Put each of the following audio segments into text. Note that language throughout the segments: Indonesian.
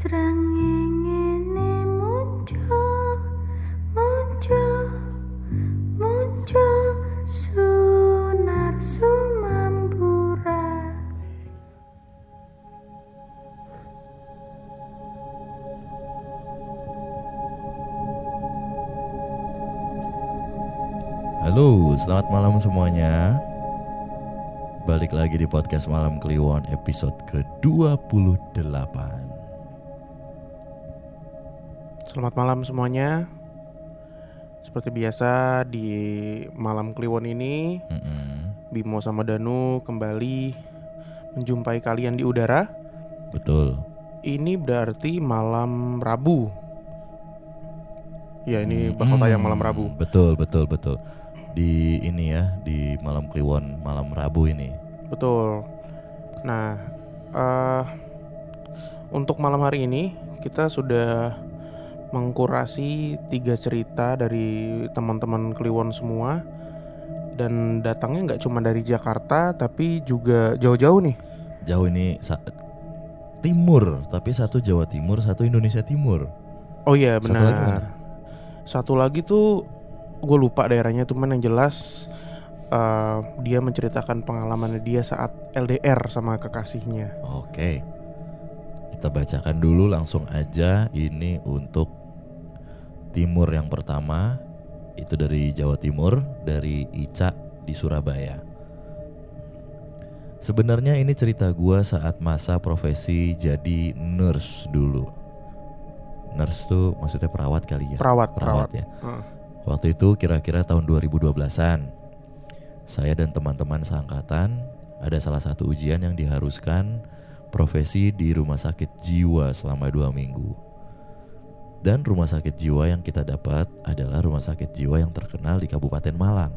Srengenge muncul, muncul, muncul Sunar Sumambura Halo, selamat malam semuanya. Balik lagi di podcast Malam Kliwon episode ke-28. Selamat malam semuanya. Seperti biasa di malam Kliwon ini, Mm-mm, Bimo sama Danu kembali menjumpai kalian di udara. betul. Ini berarti malam Rabu. Ya, ini bakal Mm-mm, tayang malam Rabu. Betul, betul, betul. Di ini ya, di Malam Kliwon malam Rabu ini. Betul. Nah, eh untuk malam hari ini kita sudah mengkurasi tiga cerita dari teman-teman Kliwon semua dan datangnya nggak cuma dari Jakarta tapi juga jauh-jauh nih. Jauh ini timur, tapi satu Jawa Timur, satu Indonesia Timur. Oh iya Satu lagi mana? benar. Satu lagi tuh gue lupa daerahnya cuman yang jelas eh, dia menceritakan pengalamannya dia saat LDR sama kekasihnya. Oke. Kita bacakan dulu langsung aja ini untuk timur yang pertama itu dari Jawa Timur dari Ica di Surabaya. Sebenarnya ini cerita gua saat masa profesi jadi nurse dulu. Nurse tuh maksudnya perawat kali ya. Perawat, Perawat perawat. ya. Heeh. Waktu itu kira-kira tahun 2012-an. Saya dan teman-teman seangkatan ada salah satu ujian yang diharuskan profesi di rumah sakit jiwa selama dua minggu. Dan rumah sakit jiwa yang kita dapat adalah rumah sakit jiwa yang terkenal di Kabupaten Malang.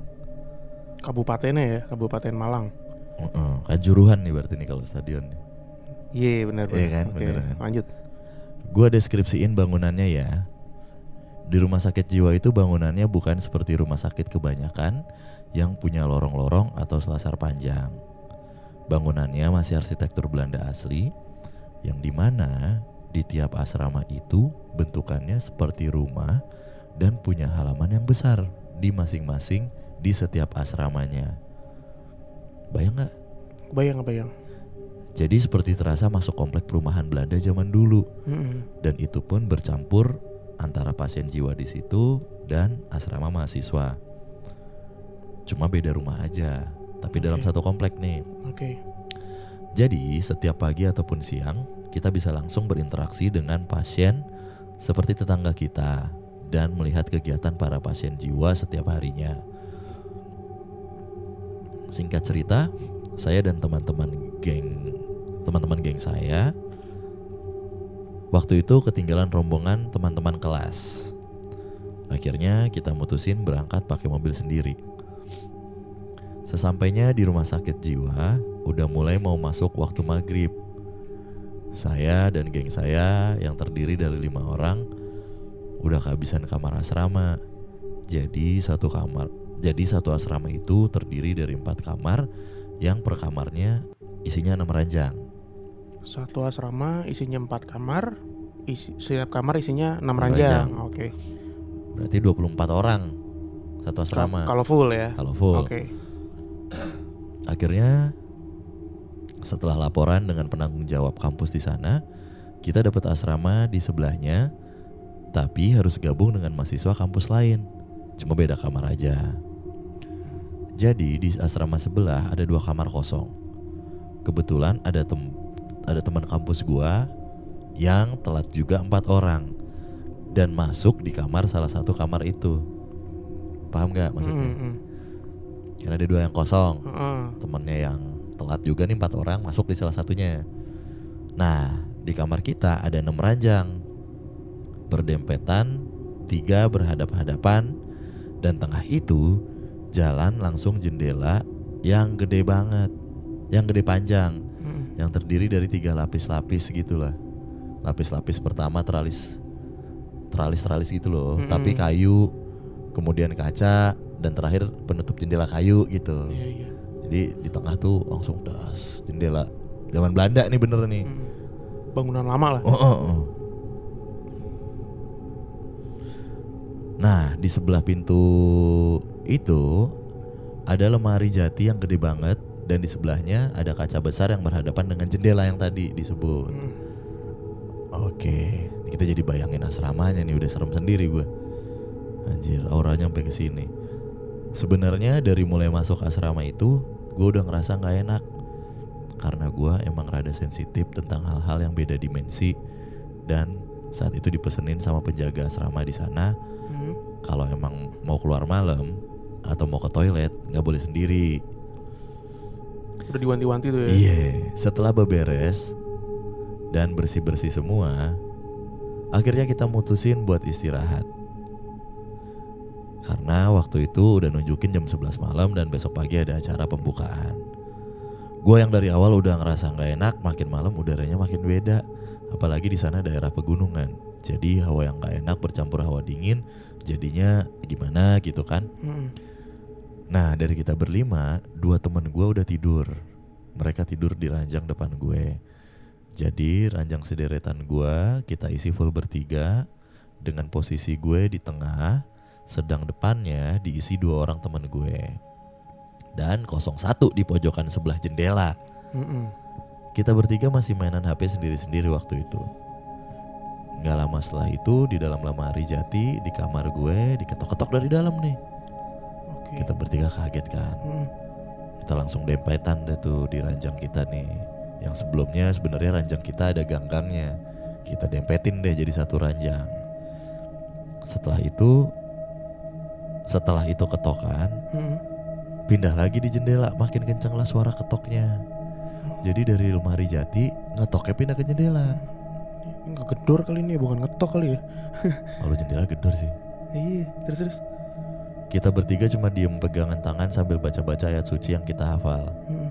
Kabupatennya ya, Kabupaten Malang. Heeh, Kanjuruhan nih berarti nih kalau stadion. Iya benar Iya benar. kan, Oke, bener kan. lanjut. Gua deskripsiin bangunannya ya. Di rumah sakit jiwa itu bangunannya bukan seperti rumah sakit kebanyakan yang punya lorong-lorong atau selasar panjang. Bangunannya masih arsitektur Belanda asli, yang di mana di tiap asrama itu bentukannya seperti rumah dan punya halaman yang besar di masing-masing di setiap asramanya. Bayang nggak? Bayang bayang. Jadi seperti terasa masuk komplek perumahan Belanda zaman dulu Mm-mm. dan itu pun bercampur antara pasien jiwa di situ dan asrama mahasiswa. Cuma beda rumah aja, tapi dalam Oke. satu komplek nih. Oke. Jadi setiap pagi ataupun siang kita bisa langsung berinteraksi dengan pasien seperti tetangga kita dan melihat kegiatan para pasien jiwa setiap harinya. Singkat cerita, saya dan teman-teman geng teman-teman geng saya waktu itu ketinggalan rombongan teman-teman kelas. Akhirnya kita mutusin berangkat pakai mobil sendiri. Sesampainya di rumah sakit jiwa, udah mulai mau masuk waktu maghrib. Saya dan geng saya yang terdiri dari lima orang udah kehabisan kamar asrama. Jadi satu kamar, jadi satu asrama itu terdiri dari empat kamar yang per kamarnya isinya enam ranjang. Satu asrama isinya empat kamar. Isi, setiap kamar isinya enam ranjang. ranjang. Oke. Berarti 24 orang satu asrama. Kalau full ya. Kalau full. Oke. Akhirnya setelah laporan dengan penanggung jawab kampus di sana, kita dapat asrama di sebelahnya, tapi harus gabung dengan mahasiswa kampus lain. Cuma beda kamar aja. Jadi di asrama sebelah ada dua kamar kosong. Kebetulan ada tem ada teman kampus gua yang telat juga empat orang dan masuk di kamar salah satu kamar itu. Paham nggak maksudnya? Mm-mm. Karena ada dua yang kosong Heeh. temennya yang telat juga nih empat orang masuk di salah satunya. Nah di kamar kita ada enam ranjang berdempetan, tiga berhadap-hadapan, dan tengah itu jalan langsung jendela yang gede banget, yang gede panjang, Mm-mm. yang terdiri dari tiga lapis-lapis gitulah. Lapis-lapis pertama teralis, teralis-teralis gitu loh, Mm-mm. tapi kayu, kemudian kaca, dan terakhir penutup jendela kayu gitu. Iya iya. Jadi di tengah tuh langsung das jendela zaman Belanda nih bener nih. Mm. bangunan lama lah. Oh, oh, oh. Nah, di sebelah pintu itu ada lemari jati yang gede banget dan di sebelahnya ada kaca besar yang berhadapan dengan jendela yang tadi disebut. Hmm. Oke, kita jadi bayangin asramanya nih udah serem sendiri gue. Anjir, auranya sampai ke sini. Sebenarnya dari mulai masuk asrama itu, gue udah ngerasa nggak enak karena gue emang rada sensitif tentang hal-hal yang beda dimensi dan saat itu dipesenin sama penjaga asrama di sana Hmm. kalau emang mau keluar malam atau mau ke toilet nggak boleh sendiri. Udah diwanti-wanti tuh ya. Iya, setelah beberes dan bersih-bersih semua, akhirnya kita mutusin buat istirahat. Karena waktu itu udah nunjukin jam 11 malam dan besok pagi ada acara pembukaan. Gue yang dari awal udah ngerasa nggak enak, makin malam udaranya makin beda. Apalagi di sana daerah pegunungan. Jadi hawa yang nggak enak bercampur hawa dingin, jadinya gimana gitu kan? Hmm. Nah dari kita berlima, dua temen gue udah tidur. Mereka tidur di ranjang depan gue. Jadi ranjang sederetan gue kita isi full bertiga dengan posisi gue di tengah, sedang depannya diisi dua orang temen gue. Dan 01 di pojokan sebelah jendela. Mm-mm. Kita bertiga masih mainan HP sendiri-sendiri waktu itu. Gak lama setelah itu di dalam lemari jati di kamar gue diketok-ketok dari dalam nih. Oke. Kita bertiga kaget kan. Mm. Kita langsung dempetan deh tuh di ranjang kita nih. Yang sebelumnya sebenarnya ranjang kita ada ganggangnya. Kita dempetin deh jadi satu ranjang. Setelah itu setelah itu ketokan, Mm. pindah lagi di jendela, makin kenceng lah suara ketoknya. Jadi dari lemari jati ngetoknya pindah ke jendela. Ini Nggak gedor kali ini ya, bukan ngetok kali ya. Kalau jendela gedor sih. Iya, terus terus. Kita bertiga cuma diem pegangan tangan sambil baca-baca ayat suci yang kita hafal. Mm.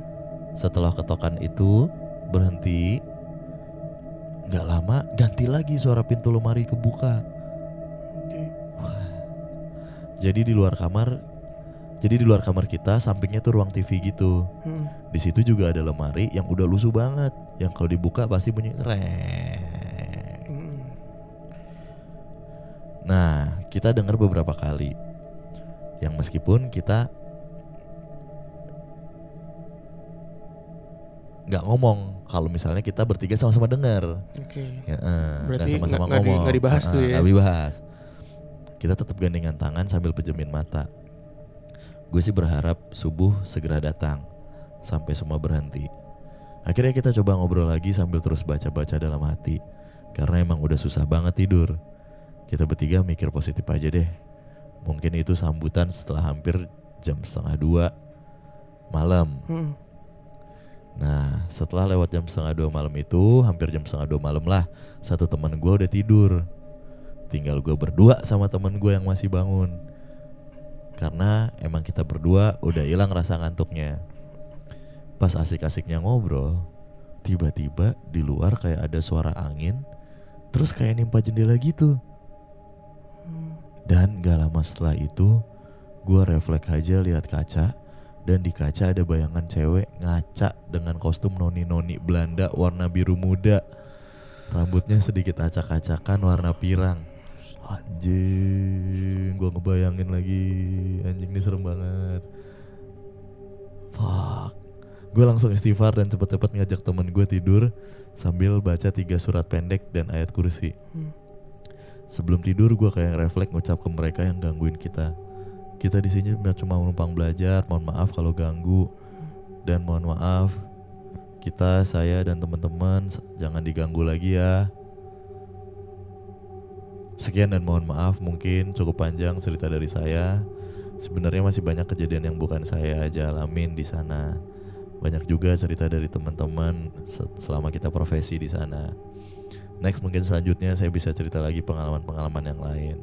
Setelah ketokan itu berhenti, nggak lama ganti lagi suara pintu lemari kebuka. Jadi di luar kamar, jadi di luar kamar kita sampingnya tuh ruang TV gitu. Mm. Di situ juga ada lemari yang udah lusuh banget, yang kalau dibuka pasti bunyi reng. Mm. Nah, kita dengar beberapa kali, yang meskipun kita nggak ngomong kalau misalnya kita bertiga sama-sama dengar. Oke. Ya, eh, Berarti sama-sama ngomong. nggak dibahas tuh Eh, ya? nggak dibahas. Kita tetap gandengan tangan sambil pejemin mata. Gue sih berharap subuh segera datang sampai semua berhenti. Akhirnya kita coba ngobrol lagi sambil terus baca-baca dalam hati karena emang udah susah banget tidur. Kita bertiga mikir positif aja deh. Mungkin itu sambutan setelah hampir jam setengah dua malam. Mm. Nah, setelah lewat jam setengah dua malam itu, hampir jam setengah dua malam lah, satu teman gue udah tidur. Tinggal gue berdua sama teman gue yang masih bangun. Karena emang kita berdua udah hilang rasa ngantuknya. Pas asik-asiknya ngobrol, tiba-tiba di luar kayak ada suara angin, terus kayak nimpa jendela gitu. Dan gak lama setelah itu, gue refleks aja lihat kaca, dan di kaca ada bayangan cewek ngaca dengan kostum noni-noni Belanda warna biru muda. Rambutnya sedikit acak-acakan warna pirang. Anjing, gua ngebayangin lagi. Anjing ini serem banget. Fuck. Gue langsung istighfar dan cepet-cepet ngajak temen gue tidur sambil baca tiga surat pendek dan ayat kursi. Hmm. Sebelum tidur gue kayak refleks ngucap ke mereka yang gangguin kita. Kita di sini cuma numpang belajar, mohon maaf kalau ganggu dan mohon maaf kita saya dan teman-teman jangan diganggu lagi ya. Sekian dan mohon maaf mungkin cukup panjang cerita dari saya. Sebenarnya masih banyak kejadian yang bukan saya aja alamin di sana. Banyak juga cerita dari teman-teman se- selama kita profesi di sana. Next mungkin selanjutnya saya bisa cerita lagi pengalaman-pengalaman yang lain.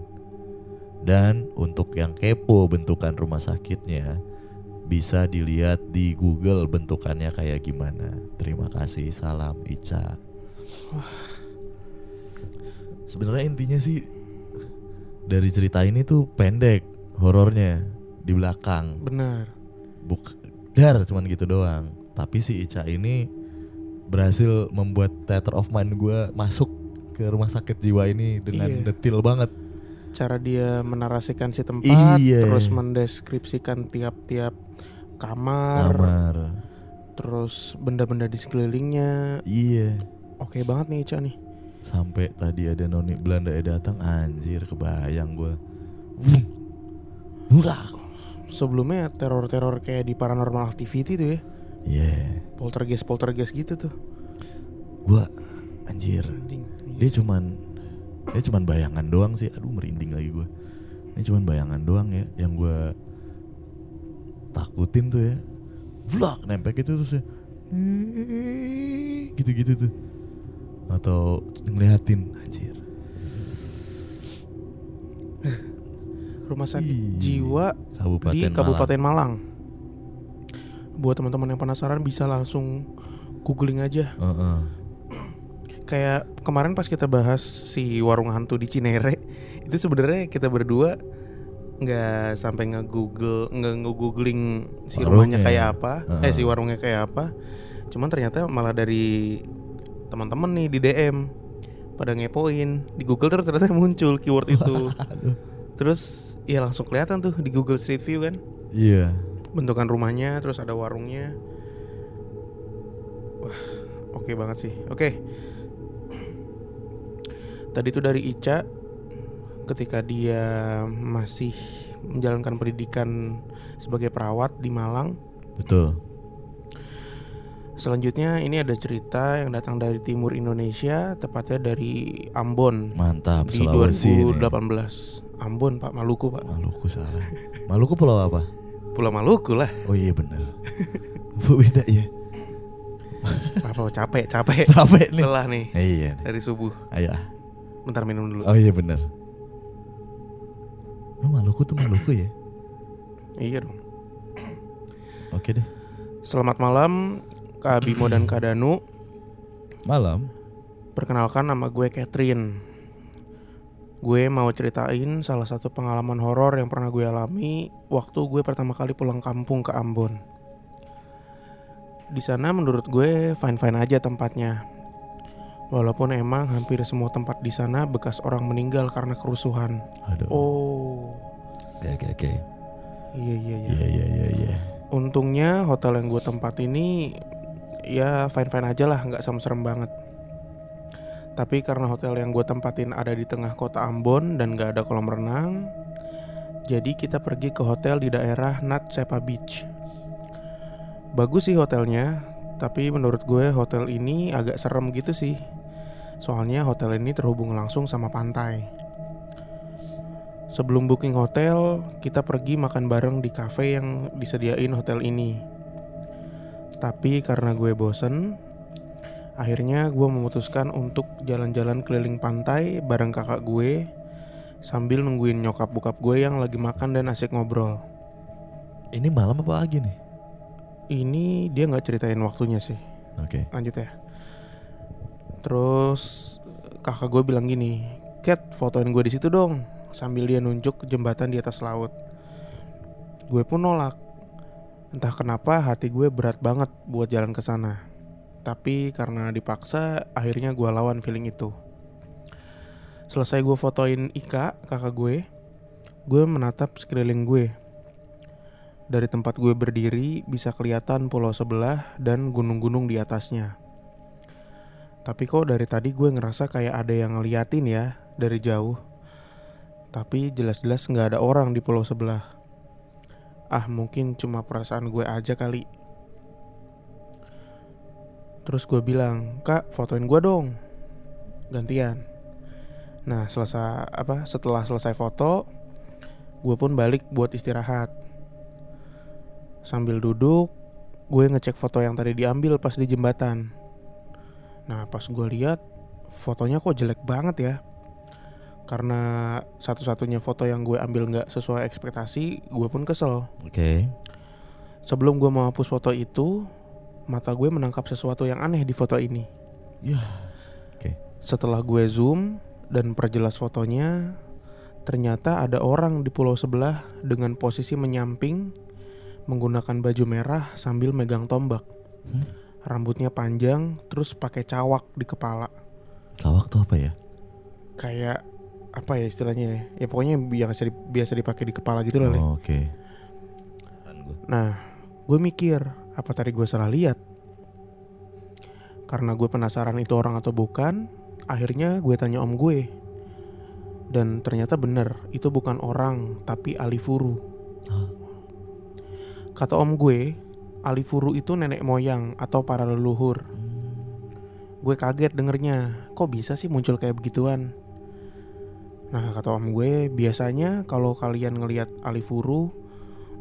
Dan untuk yang kepo bentukan rumah sakitnya bisa dilihat di Google bentukannya kayak gimana. Terima kasih, salam Ica. Sebenarnya intinya sih dari cerita ini tuh pendek horornya di belakang. Benar. Buk dar cuman gitu doang. Tapi si Ica ini berhasil membuat theater of mind gue masuk ke rumah sakit jiwa ini dengan Iya. detail banget. Cara dia menarasikan si tempat, Iya. terus mendeskripsikan tiap-tiap kamar, Kamar. terus benda-benda di sekelilingnya. Iya. Oke banget nih Ica nih. Sampai tadi ada noni Belanda yang datang anjir kebayang gue. Murah. Sebelumnya teror-teror kayak di paranormal activity tuh ya. Iya. Poltergeist-poltergeist gitu tuh. Gue anjir. Anjing. Dia cuman dia cuman bayangan doang sih. Aduh merinding lagi gue. Ini cuman bayangan doang ya yang gue takutin tuh ya. Vlog nempel gitu terus ya. Gitu-gitu tuh. Atau ngeliatin anjir. Rumah sakit Ih, jiwa Kabupaten di Malang. Kabupaten Malang. Buat teman-teman yang penasaran bisa langsung googling aja. Heeh. Kayak kemarin pas kita bahas si warung hantu di Cinere, itu sebenarnya kita berdua nggak sampai nge-google nggak nge-googling si rumahnya Warungnya. kayak apa, eh Heeh. si warungnya kayak apa. Cuman ternyata malah dari teman-teman nih di DM pada ngepoin di Google terus ternyata muncul keyword itu. Terus ya langsung kelihatan tuh di Google Street View kan. Iya. bentukan rumahnya terus ada warungnya wah oke banget sih oke tadi tuh dari Ica ketika dia masih menjalankan pendidikan sebagai perawat di Malang Betul. Selanjutnya ini ada cerita yang datang dari timur Indonesia tepatnya dari Ambon. Mantap di Sulawesi ini. 2018 Ambon Pak. Maluku Pak. Maluku salah. Maluku pulau apa? Pulau Maluku lah. Oh iya bener. Beda ya apa capek capek. Capek nih. Lelah nih. Iya nih. dari subuh. Ayo ah. bentar minum dulu. Oh iya bener. Oh Maluku tuh Maluku ya? Iya dong. Oke deh. Selamat malam Kak Bimo dan Kak Danu. Malam. Perkenalkan nama gue Catherine. Gue mau ceritain salah satu pengalaman horor yang pernah gue alami Waktu gue pertama kali pulang kampung ke Ambon. Di sana menurut gue fine-fine aja tempatnya. Walaupun emang hampir semua tempat di sana bekas orang meninggal karena kerusuhan. Aduh. Oh. Oke oke oke. Iya iya iya. Iya iya iya iya. Untungnya hotel yang gue tempat ini ya fine-fine aja lah, nggak serem-serem banget. Tapi karena hotel yang gue tempatin ada di tengah kota Ambon dan nggak ada kolam renang, jadi kita pergi ke hotel di daerah Nat Sepa Beach. Bagus sih hotelnya, tapi menurut gue hotel ini agak serem gitu sih. Soalnya hotel ini terhubung langsung sama pantai. Sebelum booking hotel, kita pergi makan bareng di cafe yang disediain hotel ini. Tapi karena gue bosen, akhirnya gue memutuskan untuk jalan-jalan keliling pantai bareng kakak gue sambil nungguin nyokap bokap gue yang lagi makan dan asik ngobrol. Ini malam apa pagi nih? Ini dia nggak ceritain waktunya sih. Oke Lanjut ya. Terus kakak gue bilang gini, Cat fotoin gue di situ dong, sambil dia nunjuk ke jembatan di atas laut. Gue pun nolak. Entah kenapa hati gue berat banget buat jalan ke sana. Tapi karena dipaksa, akhirnya gue lawan feeling itu. Selesai gue fotoin Ika, kakak gue, gue menatap sekeliling gue. Dari tempat gue berdiri bisa kelihatan pulau sebelah dan gunung-gunung di atasnya. Tapi kok dari tadi gue ngerasa kayak ada yang ngeliatin ya dari jauh. Tapi jelas-jelas nggak ada orang di pulau sebelah. Ah mungkin cuma perasaan gue aja kali. Terus gue bilang, kak fotoin gue dong. Gantian. Nah selesai apa? Setelah selesai foto, gue pun balik buat istirahat. Sambil duduk, gue ngecek foto yang tadi diambil pas di jembatan. Nah pas gue lihat fotonya kok jelek banget ya. Karena satu-satunya foto yang gue ambil nggak sesuai ekspektasi, gue pun kesel. Oke Sebelum gue mau hapus foto itu, mata gue menangkap sesuatu yang aneh di foto ini. Ya Setelah gue zoom dan perjelas fotonya, ternyata ada orang di pulau sebelah dengan posisi menyamping, menggunakan baju merah sambil megang tombak. Hmm? Rambutnya panjang, terus pakai cawak di kepala. Cawak tuh apa ya? Kayak apa ya istilahnya ya? Ya pokoknya biasa di- biasa dipakai di kepala gitu loh. Oh, Oke. Gua. Nah, gue mikir apa tadi gue salah lihat? Karena gue penasaran itu orang atau bukan, akhirnya gue tanya om gue. Dan ternyata bener, itu bukan orang, tapi alifuru. Kata om gue, alifuru itu nenek moyang atau para leluhur. Gue kaget dengernya, kok bisa sih muncul kayak begituan? Nah kata om gue, biasanya kalau kalian ngelihat alifuru,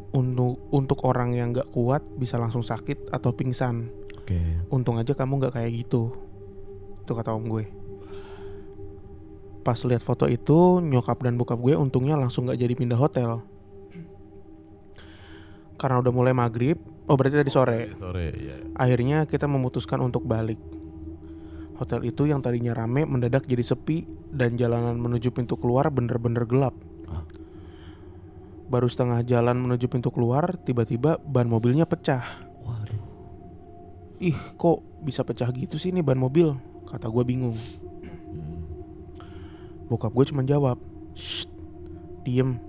untuk untuk orang yang gak kuat bisa langsung sakit atau pingsan. Oke. Untung aja kamu gak kayak gitu. Itu kata om gue. Pas lihat foto itu, nyokap dan bokap gue untungnya langsung gak jadi pindah hotel. Karena udah mulai maghrib, oh berarti tadi sore. Sore, iya. Akhirnya kita memutuskan untuk balik. Hotel itu yang tadinya rame mendadak jadi sepi dan jalanan menuju pintu keluar bener-bener gelap. Hah? Baru setengah jalan menuju pintu keluar, tiba-tiba ban mobilnya pecah. Waduh. Ih, kok bisa pecah gitu sih nih ban mobil? Kata gue bingung. Hmm. Bokap gue cuma jawab, Shh, diem.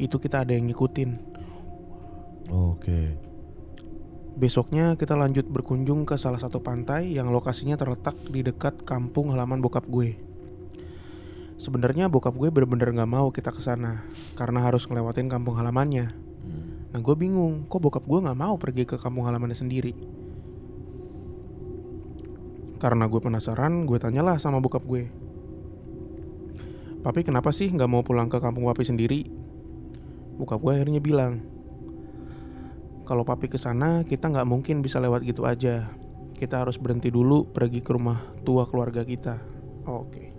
Itu kita ada yang ngikutin. Oke. Besoknya kita lanjut berkunjung ke salah satu pantai yang lokasinya terletak di dekat kampung halaman bokap gue. Sebenarnya bokap gue bener-bener nggak mau kita ke sana karena harus ngelewatin kampung halamannya. Hmm. Nah gue bingung, kok bokap gue nggak mau pergi ke kampung halamannya sendiri? Karena gue penasaran, gue tanyalah sama bokap gue. Papi kenapa sih nggak mau pulang ke kampung papi sendiri? Bokap gue akhirnya bilang, kalau papi ke sana kita nggak mungkin bisa lewat gitu aja. Kita harus berhenti dulu pergi ke rumah tua keluarga kita. Oke.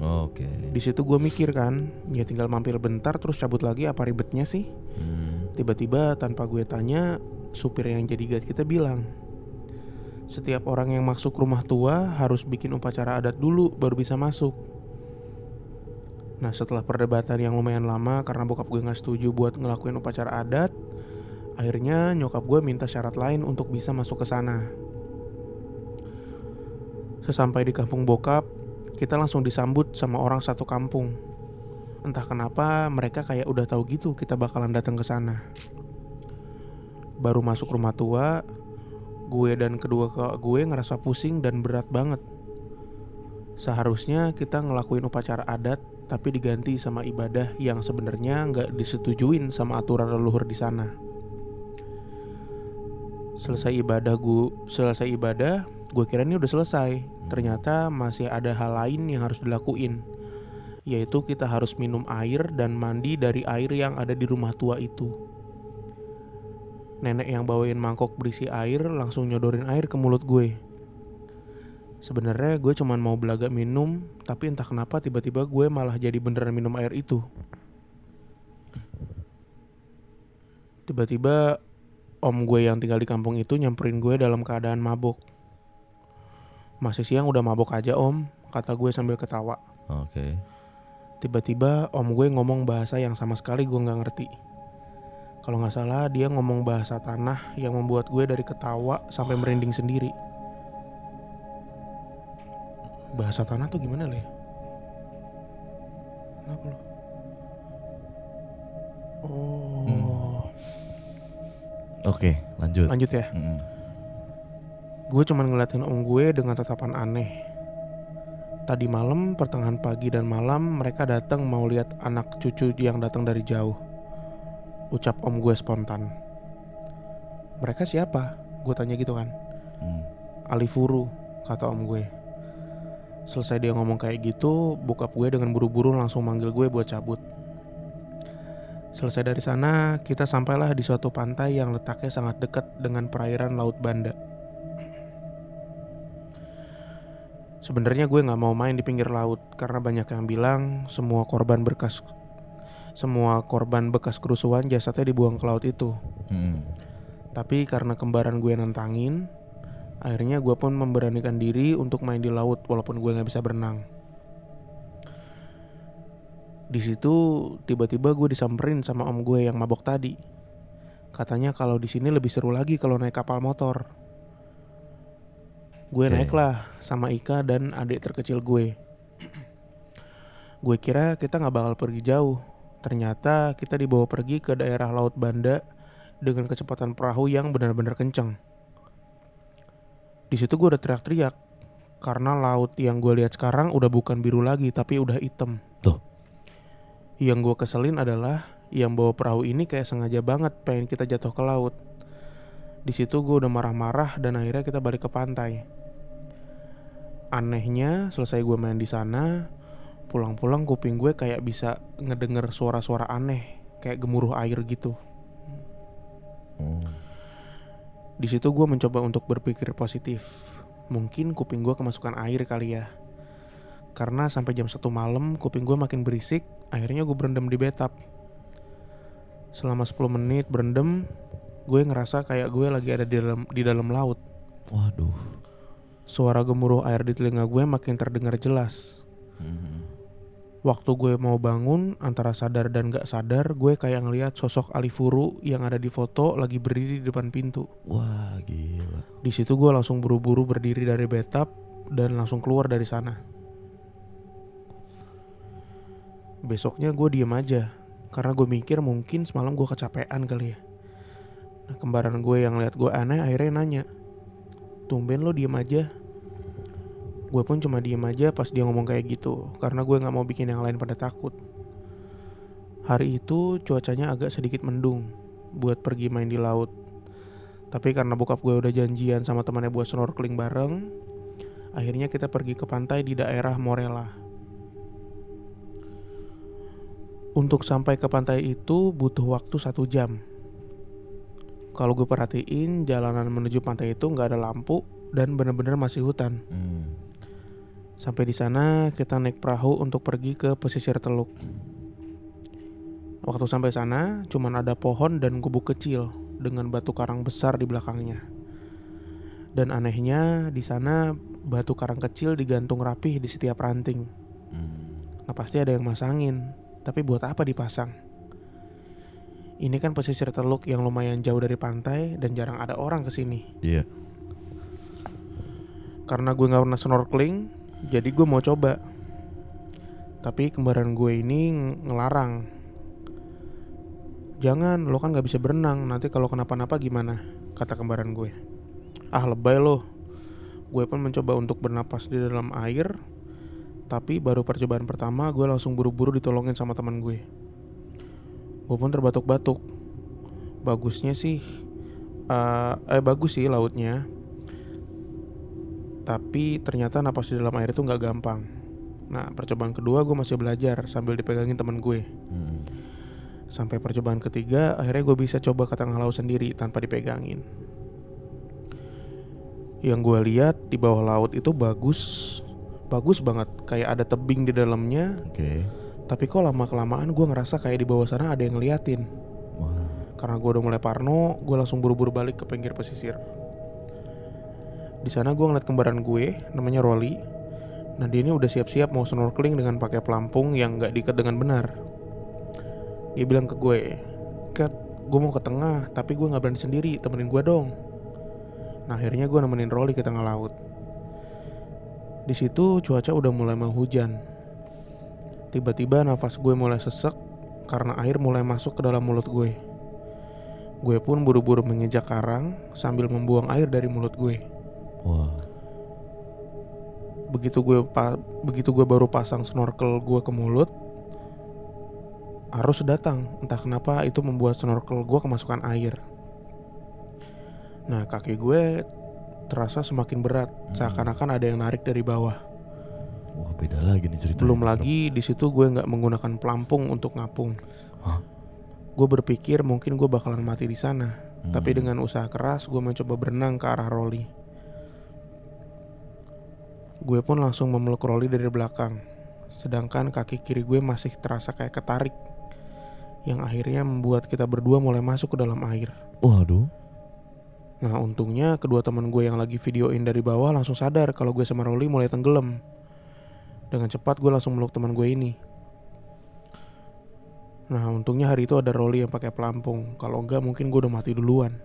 Oke. Di situ gue mikir kan, ya tinggal mampir bentar terus cabut lagi apa ribetnya sih? Hmm. Tiba-tiba tanpa gue tanya, supir yang jadi guide kita bilang, setiap orang yang masuk rumah tua harus bikin upacara adat dulu baru bisa masuk. Nah setelah perdebatan yang lumayan lama karena bokap gue nggak setuju buat ngelakuin upacara adat, akhirnya nyokap gue minta syarat lain untuk bisa masuk ke sana. Sesampai di kampung bokap, kita langsung disambut sama orang satu kampung. Entah kenapa mereka kayak udah tahu gitu kita bakalan datang ke sana. Baru masuk rumah tua, gue dan kedua kakak gue ngerasa pusing dan berat banget. Seharusnya kita ngelakuin upacara adat tapi diganti sama ibadah yang sebenarnya nggak disetujuin sama aturan leluhur di sana. Selesai ibadah gue, selesai ibadah, gue kira ini udah selesai. Ternyata masih ada hal lain yang harus dilakuin, yaitu kita harus minum air dan mandi dari air yang ada di rumah tua itu. Nenek yang bawain mangkok berisi air langsung nyodorin air ke mulut gue. Sebenarnya gue cuman mau belaga minum, tapi entah kenapa tiba-tiba gue malah jadi beneran minum air itu. Tiba-tiba om gue yang tinggal di kampung itu nyamperin gue dalam keadaan mabuk. Masih siang udah mabok aja om, kata gue sambil ketawa. Oke. Tiba-tiba om gue ngomong bahasa yang sama sekali gue nggak ngerti. Kalau nggak salah dia ngomong bahasa tanah yang membuat gue dari ketawa sampai merinding sendiri. Bahasa tanah tuh gimana le? Kenapa lo? Oh, Oke, lanjut. lanjut ya. Mm-mm. Gue cuman ngeliatin om gue dengan tatapan aneh. Tadi malam, pertengahan pagi dan malam, mereka datang mau lihat anak cucu yang datang dari jauh. Ucap om gue spontan. Mereka siapa? Gue tanya gitu kan. Mm. Alifuru, kata om gue. Selesai dia ngomong kayak gitu, bokap gue dengan buru-buru langsung manggil gue buat cabut. Selesai dari sana, kita sampailah di suatu pantai yang letaknya sangat dekat dengan perairan Laut Banda. Sebenarnya gue nggak mau main di pinggir laut karena banyak yang bilang semua korban bekas semua korban bekas kerusuhan jasadnya dibuang ke laut itu. Mm. Tapi karena kembaran gue nantangin, akhirnya gue pun memberanikan diri untuk main di laut walaupun gue nggak bisa berenang. Di situ tiba-tiba gue disamperin sama om gue yang mabok tadi. Katanya kalau di sini lebih seru lagi kalau naik kapal motor. Gue Oke. naiklah sama Ika dan adik terkecil gue. Gue kira kita nggak bakal pergi jauh. Ternyata kita dibawa pergi ke daerah Laut Banda dengan kecepatan perahu yang benar-benar kenceng. Di situ gue udah teriak-teriak karena laut yang gue lihat sekarang udah bukan biru lagi tapi udah hitam. Tuh. Yang gue keselin adalah yang bawa perahu ini kayak sengaja banget pengen kita jatuh ke laut. Di situ gue udah marah-marah dan akhirnya kita balik ke pantai. Anehnya selesai gue main di sana, pulang-pulang kuping gue kayak bisa ngedenger suara-suara aneh, kayak gemuruh air gitu. Oh. Di situ gue mencoba untuk berpikir positif. Mungkin kuping gue kemasukan air kali ya. Karena sampai jam satu malam kuping gue makin berisik, akhirnya gue berendam di bathtub. Selama 10 menit berendam, gue ngerasa kayak gue lagi ada di dalam di dalam laut. Waduh. Suara gemuruh air di telinga gue makin terdengar jelas. Mhm. Waktu gue mau bangun antara sadar dan gak sadar, gue kayak ngeliat sosok Alifuru yang ada di foto lagi berdiri di depan pintu. Wah gila. Di situ gue langsung buru-buru berdiri dari bathtub dan langsung keluar dari sana. Besoknya gue diem aja karena gue mikir mungkin semalam gue kecapean kali ya. Nah, kembaran gue yang lihat gue aneh akhirnya nanya, tumben lo diem aja. Gue pun cuma diem aja pas dia ngomong kayak gitu karena gue nggak mau bikin yang lain pada takut. Hari itu cuacanya agak sedikit mendung buat pergi main di laut. Tapi karena bokap gue udah janjian sama temannya buat snorkeling bareng, akhirnya kita pergi ke pantai di daerah Morella. Untuk sampai ke pantai itu butuh waktu satu jam. Kalau gue perhatiin jalanan menuju pantai itu nggak ada lampu dan bener-bener masih hutan. Hmm. Sampai di sana kita naik perahu untuk pergi ke pesisir teluk. Waktu sampai sana cuman ada pohon dan gubuk kecil dengan batu karang besar di belakangnya. Dan anehnya di sana batu karang kecil digantung rapih di setiap ranting. Hmm. Nah pasti ada yang masangin, tapi buat apa dipasang? Ini kan pesisir teluk yang lumayan jauh dari pantai dan jarang ada orang ke sini. Iya. Karena gue nggak pernah snorkeling, jadi gue mau coba. Tapi kembaran gue ini ng- ngelarang. Jangan, lo kan nggak bisa berenang. Nanti kalau kenapa-napa gimana? Kata kembaran gue. Ah lebay lo. Gue pun mencoba untuk bernapas di dalam air. Tapi baru percobaan pertama gue langsung buru-buru ditolongin sama teman gue. Gue pun terbatuk-batuk. Bagusnya sih, eh, eh bagus sih lautnya tapi ternyata napas di dalam air itu nggak gampang. Nah percobaan kedua gue masih belajar sambil dipegangin teman gue. Hmm. Sampai percobaan ketiga akhirnya gue bisa coba ke tengah laut sendiri tanpa dipegangin. Yang gue lihat di bawah laut itu bagus, bagus banget. Kayak ada tebing di dalamnya. Oke. Tapi kok lama kelamaan gue ngerasa kayak di bawah sana ada yang ngeliatin. Wah. Karena gue udah mulai parno, gue langsung buru-buru balik ke pinggir pesisir. Di sana gue ngeliat kembaran gue, namanya Rolly. Nah dia ini udah siap-siap mau snorkeling dengan pakai pelampung yang nggak diikat dengan benar. Dia bilang ke gue, Kat, gue mau ke tengah, tapi gue nggak berani sendiri, temenin gue dong. Nah akhirnya gue nemenin Rolly ke tengah laut. Di situ cuaca udah mulai menghujan. Tiba-tiba nafas gue mulai sesek karena air mulai masuk ke dalam mulut gue. Gue pun buru-buru menginjak karang sambil membuang air dari mulut gue. Wah. Begitu gue pa- begitu gue baru pasang snorkel gue ke mulut, arus datang. Entah kenapa itu membuat snorkel gue kemasukan air. Nah kaki gue terasa semakin berat, Hmm. seakan-akan ada yang narik dari bawah. Wah beda lagi nih ceritanya. Belum lagi di situ gue nggak menggunakan pelampung untuk ngapung. Hah? Gue berpikir mungkin gue bakalan mati di sana. Hmm. Tapi dengan usaha keras gue mencoba berenang ke arah Rolly. Gue pun langsung memeluk Rolly dari belakang. Sedangkan kaki kiri gue masih terasa kayak ketarik. Yang akhirnya membuat kita berdua mulai masuk ke dalam air. Waduh. Nah untungnya kedua teman gue yang lagi videoin dari bawah langsung sadar kalau gue sama Rolly mulai tenggelam. Dengan cepat gue langsung meluk teman gue ini. Nah untungnya hari itu ada Rolly yang pakai pelampung. Kalau enggak mungkin gue udah mati duluan.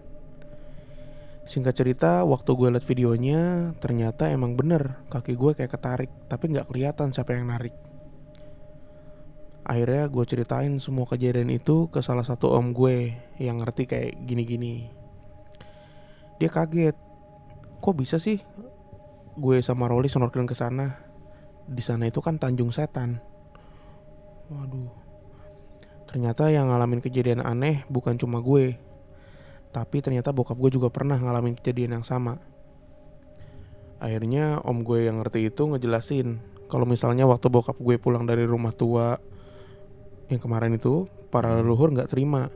Singkat cerita, waktu gue liat videonya, ternyata emang bener kaki gue kayak ketarik, tapi nggak kelihatan siapa yang narik. Akhirnya gue ceritain semua kejadian itu ke salah satu om gue yang ngerti kayak gini-gini. Dia kaget, kok bisa sih gue sama Rolly snorkeling ke sana? Di sana itu kan Tanjung Setan. Waduh. Ternyata yang ngalamin kejadian aneh bukan cuma gue, tapi ternyata bokap gue juga pernah ngalamin kejadian yang sama. Akhirnya om gue yang ngerti itu ngejelasin kalau misalnya waktu bokap gue pulang dari rumah tua yang kemarin itu para leluhur nggak terima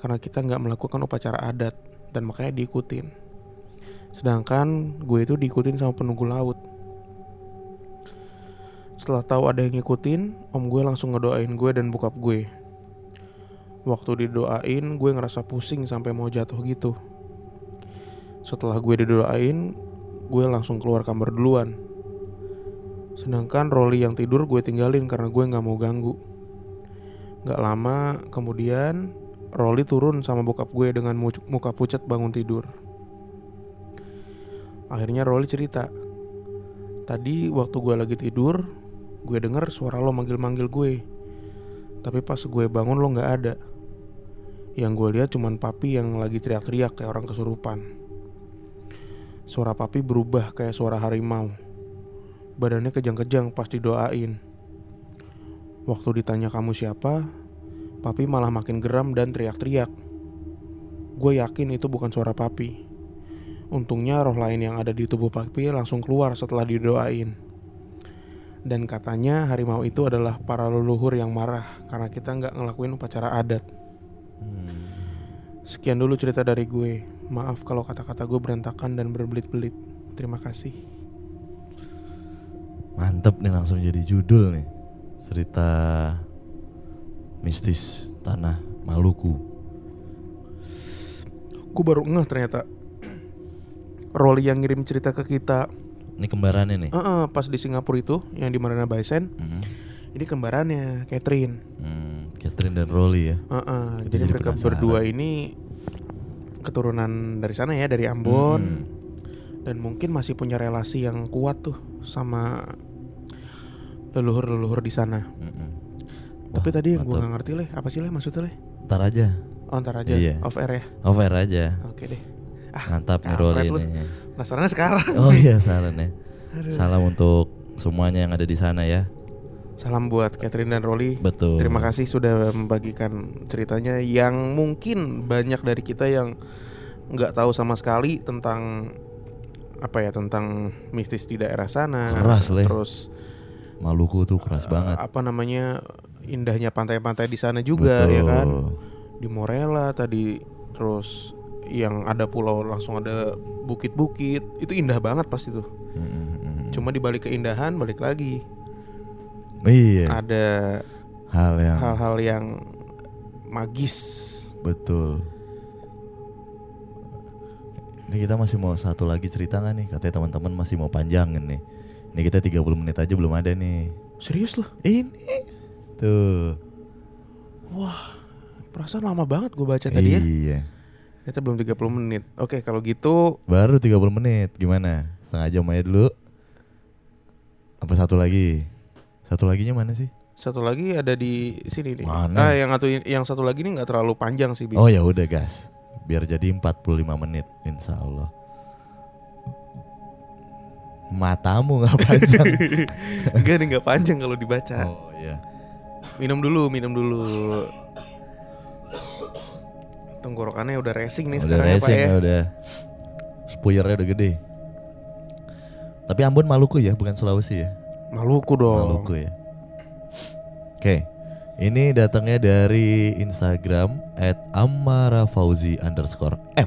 karena kita nggak melakukan upacara adat dan makanya diikutin. Sedangkan gue itu diikutin sama penunggu laut. Setelah tahu ada yang ngikutin, om gue langsung ngedoain gue dan bokap gue. Waktu didoain, gue ngerasa pusing sampai mau jatuh gitu. Setelah gue didoain, gue langsung keluar kamar duluan. Sedangkan Rolly yang tidur gue tinggalin karena gue nggak mau ganggu. Gak lama kemudian Rolly turun sama bokap gue dengan mu- muka pucat bangun tidur. Akhirnya Rolly cerita, tadi waktu gue lagi tidur, gue denger suara lo manggil-manggil gue. Tapi pas gue bangun lo nggak ada. Yang gue lihat cuman papi yang lagi teriak-teriak kayak orang kesurupan. Suara papi berubah kayak suara harimau. Badannya kejang-kejang pas didoain. Waktu ditanya kamu siapa, papi malah makin geram dan teriak-teriak. Gue yakin itu bukan suara papi. Untungnya roh lain yang ada di tubuh papi langsung keluar setelah didoain. Dan katanya harimau itu adalah para leluhur yang marah karena kita nggak ngelakuin upacara adat. Sekian dulu cerita dari gue. Maaf kalau kata-kata gue berantakan dan berbelit-belit. Terima kasih. Mantep nih langsung jadi judul nih. Cerita mistis tanah Maluku. Gue baru ngeh ternyata. Rolly yang ngirim cerita ke kita Ini kembarannya nih. eh, eh, pas di Singapura itu yang di Marina Bay Sands, Hmm. ini kembarannya Catherine. Hmm, Catherine dan Rolly ya. Eh, Kita jadi jadi mereka penasaran. berdua ini keturunan dari sana ya dari Ambon Hmm. dan mungkin masih punya relasi yang kuat tuh sama leluhur-leluhur di sana. Mm-mm. Tapi Wah, tadi yang gue nggak ngerti leh, apa sih leh maksudnya leh? Ntar aja. Oh ntar aja, Iya. off air ya. Over aja. Oke deh. Mantap nih lu. nih. Penasarannya sekarang. Oh iya salam ya. Aduh. Salam untuk semuanya yang ada di sana ya. Salam buat Catherine dan Rolly. Betul. Terima kasih sudah membagikan ceritanya yang mungkin banyak dari kita yang nggak tahu sama sekali tentang apa ya tentang mistis di daerah sana. Keras, Leh. Terus Maluku tuh keras banget. apa namanya indahnya pantai-pantai di sana juga ya kan. Di Morella tadi terus yang ada pulau langsung ada bukit-bukit itu indah banget pasti tuh. Mm-mm. Cuma dibalik keindahan balik lagi Iya. ada Hal yang hal-hal yang magis. betul. Ini kita masih mau satu lagi cerita nggak nih? Katanya teman-teman masih mau panjangin nih. Ini kita 30 menit aja belum ada nih. Serius loh? Ini tuh. Wah, perasaan lama banget gue baca tadi ya. Iya. Ternyata belum 30 menit. Oke, kalau gitu Baru 30 menit. Gimana? Setengah jam aja dulu. Apa satu lagi? Satu laginya mana sih? satu lagi ada di sini nih. Mana? Ah, yang satu yang satu lagi ini nggak terlalu panjang sih, Bi. Oh ya udah gas. Biar jadi 45 menit insya Allah. Matamu nggak panjang. Enggak nih nggak panjang kalau dibaca. oh iya. Minum dulu, minum dulu. Tenggorokannya udah racing nih Udah sekarang ya, Pak racing ya. ya udah. Spuyernya udah gede. Tapi Ambon Maluku ya, bukan Sulawesi ya. Maluku dong. Maluku ya. Oke, ini datangnya dari Instagram at @amarafauzi underscore m.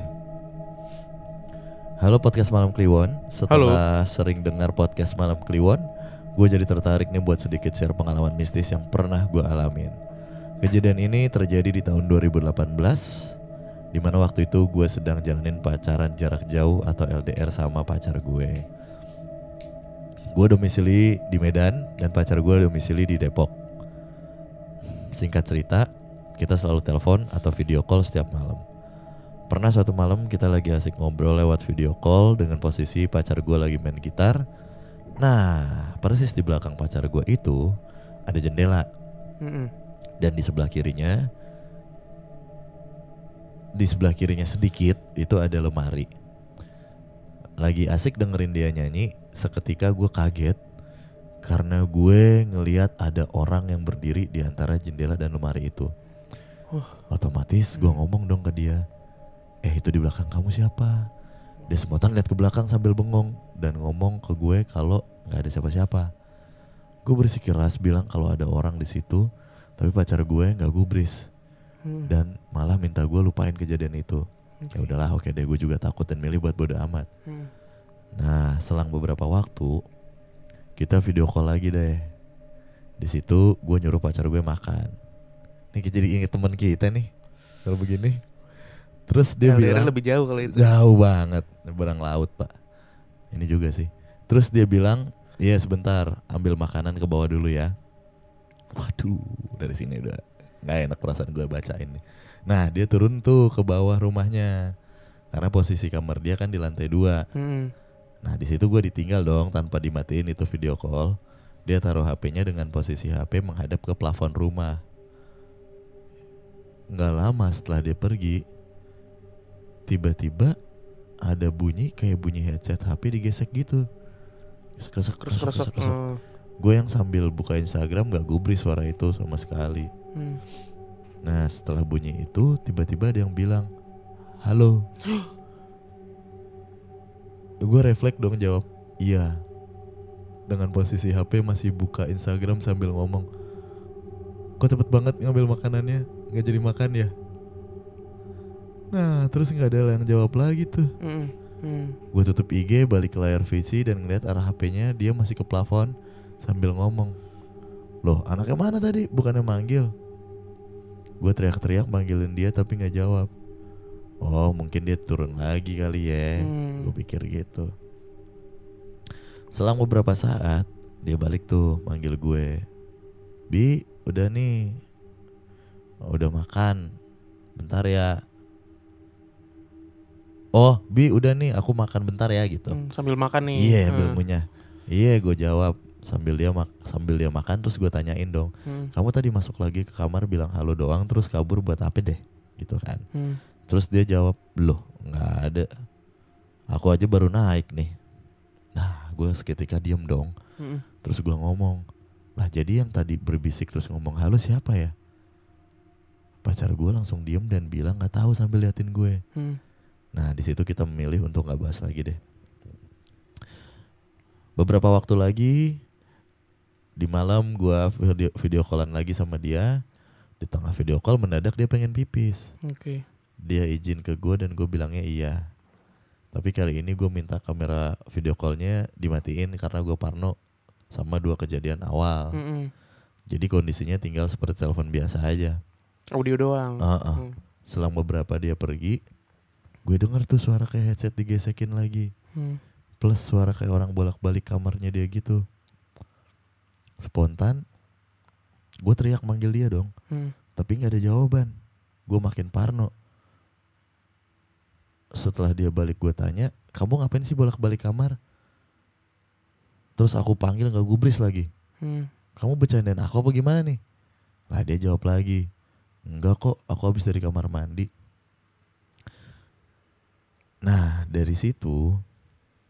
Halo podcast malam Kliwon. Setelah sering dengar podcast malam Kliwon, gue jadi tertarik nih buat sedikit share pengalaman mistis yang pernah gue alamin. Kejadian ini terjadi di tahun 2018, di mana waktu itu gue sedang jalanin pacaran jarak jauh atau LDR sama pacar gue. Gue domisili di Medan dan pacar gue domisili di Depok. Singkat cerita, kita selalu telepon atau video call setiap malam. Pernah suatu malam kita lagi asik ngobrol lewat video call dengan posisi pacar gue lagi main gitar. Nah, persis di belakang pacar gue itu ada jendela Mm-mm. dan di sebelah kirinya di sebelah kirinya sedikit itu ada lemari. Lagi asik dengerin dia nyanyi, seketika gue kaget karena gue ngeliat ada orang yang berdiri di antara jendela dan lemari itu. Otomatis gue ngomong dong ke dia, eh itu di belakang kamu siapa? Dia spontan lihat ke belakang sambil bengong dan ngomong ke gue kalau nggak ada siapa-siapa. Gue bersikeras bilang kalau ada orang di situ, tapi pacar gue nggak gubris Hmm. dan malah minta gue lupain kejadian itu. Ya udahlah, oke deh, gue juga takut dan milih buat bodo amat. Hmm. Nah, selang beberapa waktu kita video call lagi deh. Di situ gue nyuruh pacar gue makan. Nih jadi inget teman kita nih kalau begini. Terus dia LDR bilang lebih jauh kalau itu. jauh banget berang laut pak. Ini juga sih. Terus dia bilang, iya sebentar, ambil makanan ke bawah dulu ya. Waduh, dari sini udah nggak enak perasaan gue bacain nih. Nah dia turun tuh ke bawah rumahnya karena posisi kamar dia kan di lantai dua. Hmm. Nah di situ gue ditinggal dong tanpa dimatiin itu video call. Dia taruh HP-nya dengan posisi HP menghadap ke plafon rumah. Nggak lama setelah dia pergi, tiba-tiba ada bunyi kayak bunyi headset HP digesek gitu. Kresek, Terus kresek, keresek. kresek, kresek. Gue yang sambil buka Instagram gak gubris suara itu sama sekali. hmm. Nah setelah bunyi itu tiba-tiba ada yang bilang Halo Gue refleks dong jawab Iya Dengan posisi HP masih buka Instagram sambil ngomong Kok cepet banget ngambil makanannya Gak jadi makan ya Nah terus gak ada yang jawab lagi tuh Hmm. Hmm. Gue tutup IG balik ke layar VC dan ngeliat arah HP-nya dia masih ke plafon sambil ngomong Loh anaknya mana tadi? Bukannya manggil Gue teriak-teriak manggilin dia tapi nggak jawab Oh mungkin dia turun lagi kali ya Hmm. Gue pikir gitu Selang beberapa saat Dia balik tuh manggil gue Bi udah nih Udah makan Bentar ya Oh Bi udah nih aku makan bentar ya gitu Hmm, Sambil makan nih. Iya Hmm. ambil ngunyah Iya gue jawab sambil dia mak sambil dia makan terus gue tanyain dong Hmm. kamu tadi masuk lagi ke kamar bilang halo doang terus kabur buat apa deh gitu kan Hmm. terus dia jawab loh nggak ada aku aja baru naik nih nah gue seketika diem dong Hmm. terus gue ngomong lah jadi yang tadi berbisik terus ngomong halo siapa ya pacar gue langsung diem dan bilang nggak tahu sambil liatin gue Hmm. Nah, di situ kita memilih untuk nggak bahas lagi deh. Beberapa waktu lagi di malam gua video, video callan lagi sama dia. Di tengah video call mendadak dia pengen pipis. Oke. Dia izin ke gua dan gue bilangnya iya. Tapi kali ini gue minta kamera video callnya dimatiin karena gue parno sama dua kejadian awal. Hmm. Jadi kondisinya tinggal seperti telepon biasa aja. Audio doang. Heeh. Hmm. Selang beberapa dia pergi, gue denger tuh suara kayak headset digesekin lagi. Hmm. Plus suara kayak orang bolak-balik kamarnya dia gitu. Spontan, gue teriak manggil dia dong. Hmm. Tapi nggak ada jawaban. Gue makin parno. Setelah dia balik gue tanya, kamu ngapain sih bolak-balik kamar? Terus aku panggil nggak gubris lagi. Hmm. Kamu bercandain aku apa gimana nih? Lah dia jawab lagi. Enggak kok, aku habis dari kamar mandi. Nah dari situ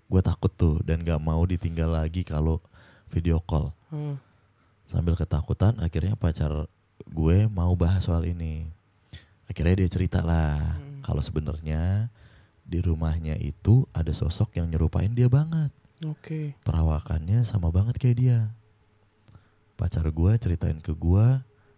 gue takut tuh dan gak mau ditinggal lagi kalau video call. Hmm. Sambil ketakutan akhirnya pacar gue mau bahas soal ini. Akhirnya dia cerita lah Hmm. kalau sebenarnya di rumahnya itu ada sosok yang nyerupain dia banget. Oke. Perawakannya sama banget kayak dia. Pacar gue ceritain ke gue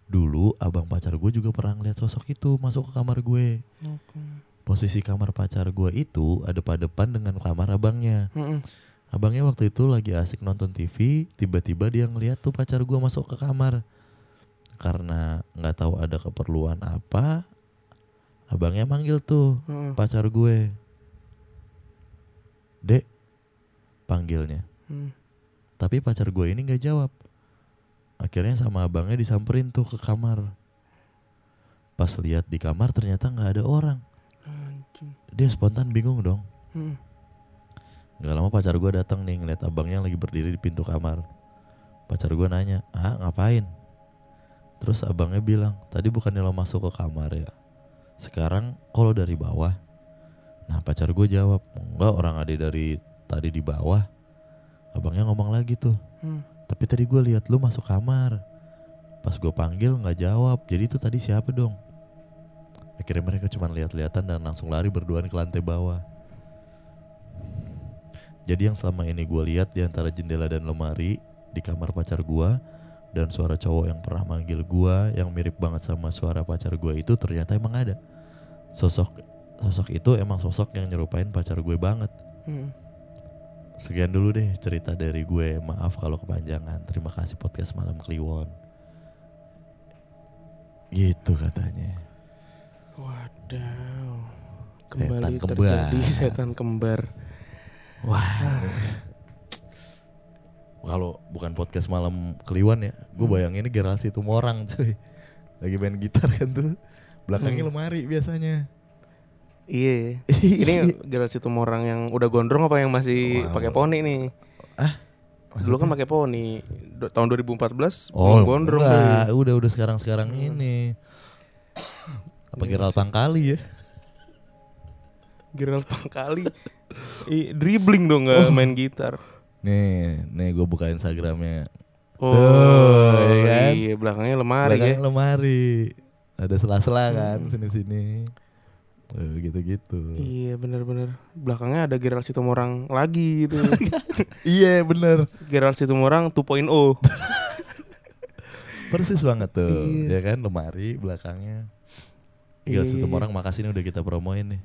dulu abang pacar gue juga pernah ngeliat sosok itu masuk ke kamar gue. Oke. Posisi kamar pacar gue itu ada pada depan dengan kamar abangnya. Hmm. Abangnya waktu itu lagi asik nonton TV, tiba-tiba dia ngeliat tuh pacar gue masuk ke kamar. Karena nggak tahu ada keperluan apa, abangnya manggil tuh Hmm. pacar gue. Dek, panggilnya. Hmm. Tapi pacar gue ini nggak jawab. Akhirnya sama abangnya disamperin tuh ke kamar. Pas lihat di kamar ternyata nggak ada orang. Dia spontan bingung dong. Hmm. Gak lama pacar gue datang nih ngeliat abangnya lagi berdiri di pintu kamar. Pacar gue nanya, ah ngapain? Terus abangnya bilang, tadi bukannya lo masuk ke kamar ya? Sekarang kalau dari bawah? Nah pacar gue jawab, enggak orang ada dari tadi di bawah. Abangnya ngomong lagi tuh, Hmm. tapi tadi gue lihat lu masuk kamar. Pas gue panggil nggak jawab, jadi itu tadi siapa dong? Akhirnya mereka cuma lihat-lihatan dan langsung lari berduaan ke lantai bawah. Jadi yang selama ini gue lihat di antara jendela dan lemari di kamar pacar gue dan suara cowok yang pernah manggil gue yang mirip banget sama suara pacar gue itu ternyata emang ada. Sosok sosok itu emang sosok yang nyerupain pacar gue banget. Hmm. Sekian dulu deh cerita dari gue. Maaf kalau kepanjangan. Terima kasih podcast malam Kliwon. Gitu katanya. Wadaw. Kembali Setan terjadi kembar. setan kembar. Wah. Kalau bukan podcast malam Kliwon ya, gue Hmm. bayangin ini generasi Tumorang cuy. Lagi main gitar kan tuh. Belakangnya Hmm. lemari biasanya. Iya. Ini generasi tumorang yang udah gondrong apa yang masih pakai poni nih? Dulu kan pakai poni. Do- tahun 2014 Oh, belum gondrong enggak. udah udah sekarang-sekarang Hmm. ini. Apa Iya Gerald. Pangkali ya? Gerald Pangkali. Ih, dribbling dong nggak Oh. main gitar. Nih, nih gue buka Instagramnya. Oh, Tuh, ya kan? iya belakangnya lemari ya. Belakang lemari. Ada sela-sela kan Hmm. sini-sini. Tuh, gitu-gitu. Iya bener-bener Belakangnya ada Gerald Situmorang lagi gitu Iya bener Gerald Situmorang 2.0 Persis banget tuh Iya. Ya kan lemari belakangnya Iya, Gila iya. orang makasih nih udah kita promoin nih.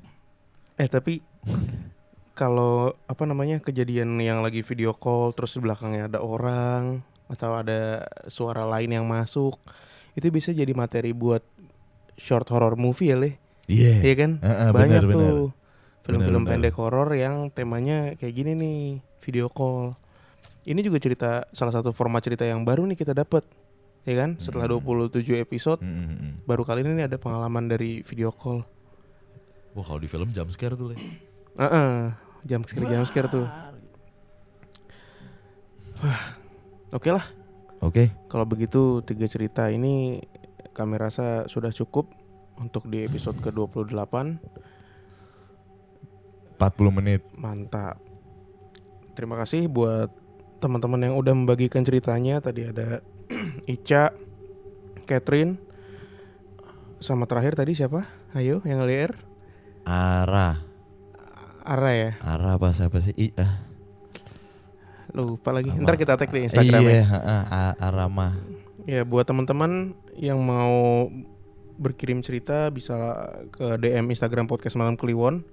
Eh tapi Kalau apa namanya kejadian yang lagi video call Terus di belakangnya ada orang Atau ada suara lain yang masuk Itu bisa jadi materi buat Short horror movie ya Le? Iya. Iya kan? Heeh, Banyak bener, tuh Film-film pendek horor yang temanya kayak gini nih Video call. Ini juga cerita Salah satu format cerita yang baru nih kita dapat Ya kan Setelah Hmm. 27 episode Mm, mm, mm. Baru kali ini ada pengalaman dari video call Wah kalau di film jump scare tuh Le Heeh, jam scare jam scare tuh. Oke lah, Oke kalau begitu tiga cerita ini kami rasa sudah cukup untuk di episode ke-28. 40 menit Mantap. Terima kasih buat teman-teman yang udah membagikan ceritanya. Tadi ada Ica, Catherine, sama terakhir tadi siapa? Ayo yang LDR. Arah Ara ya, Arah apa siapa sih I, ah. lupa lagi. Apa? Ntar kita tag di Instagram ya. Iya ah, ah, Arama Ya buat teman-teman yang mau berkirim cerita bisa ke DM Instagram podcast malam kliwon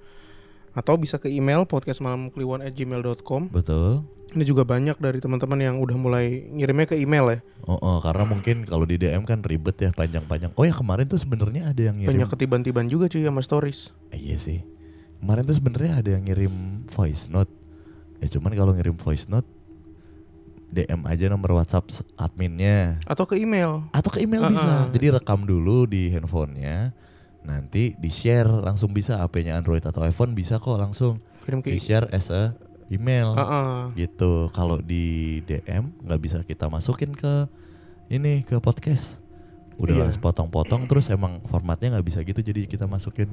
atau bisa ke email podcastmalamkliwon@gmail.com. Betul Ini juga banyak dari teman-teman yang udah mulai ngirimnya ke email ya. Oh, oh, karena mungkin kalau di DM kan ribet ya panjang-panjang. Oh ya kemarin tuh sebenarnya ada yang ngirim. Banyak ketiban-tiban juga cuy sama stories. Eh, iya sih. Kemarin tuh sebenarnya ada yang ngirim voice note. Ya cuman kalau ngirim voice note DM aja nomor WhatsApp adminnya Atau ke email. atau ke email Uh-uh. bisa. Jadi rekam dulu di handphonenya. Nanti di share langsung bisa HP-nya Android atau iPhone bisa kok langsung Kirim ke di share as a email. Heeh. Gitu. Kalau di DM nggak bisa kita masukin ke ini ke podcast. Udah Iya. potong-potong terus emang formatnya nggak bisa gitu jadi kita masukin.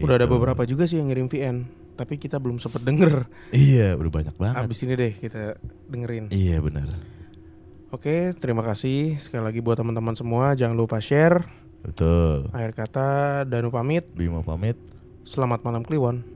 Udah ada Gitu. beberapa juga sih yang ngirim VN, tapi kita belum sempet denger. Iya, udah banyak banget. Abis ini deh kita dengerin. Iya benar. Oke, terima kasih sekali lagi buat teman-teman semua. Jangan lupa share. Betul. Akhir kata, Danu pamit. Bima pamit. Selamat malam Kliwon.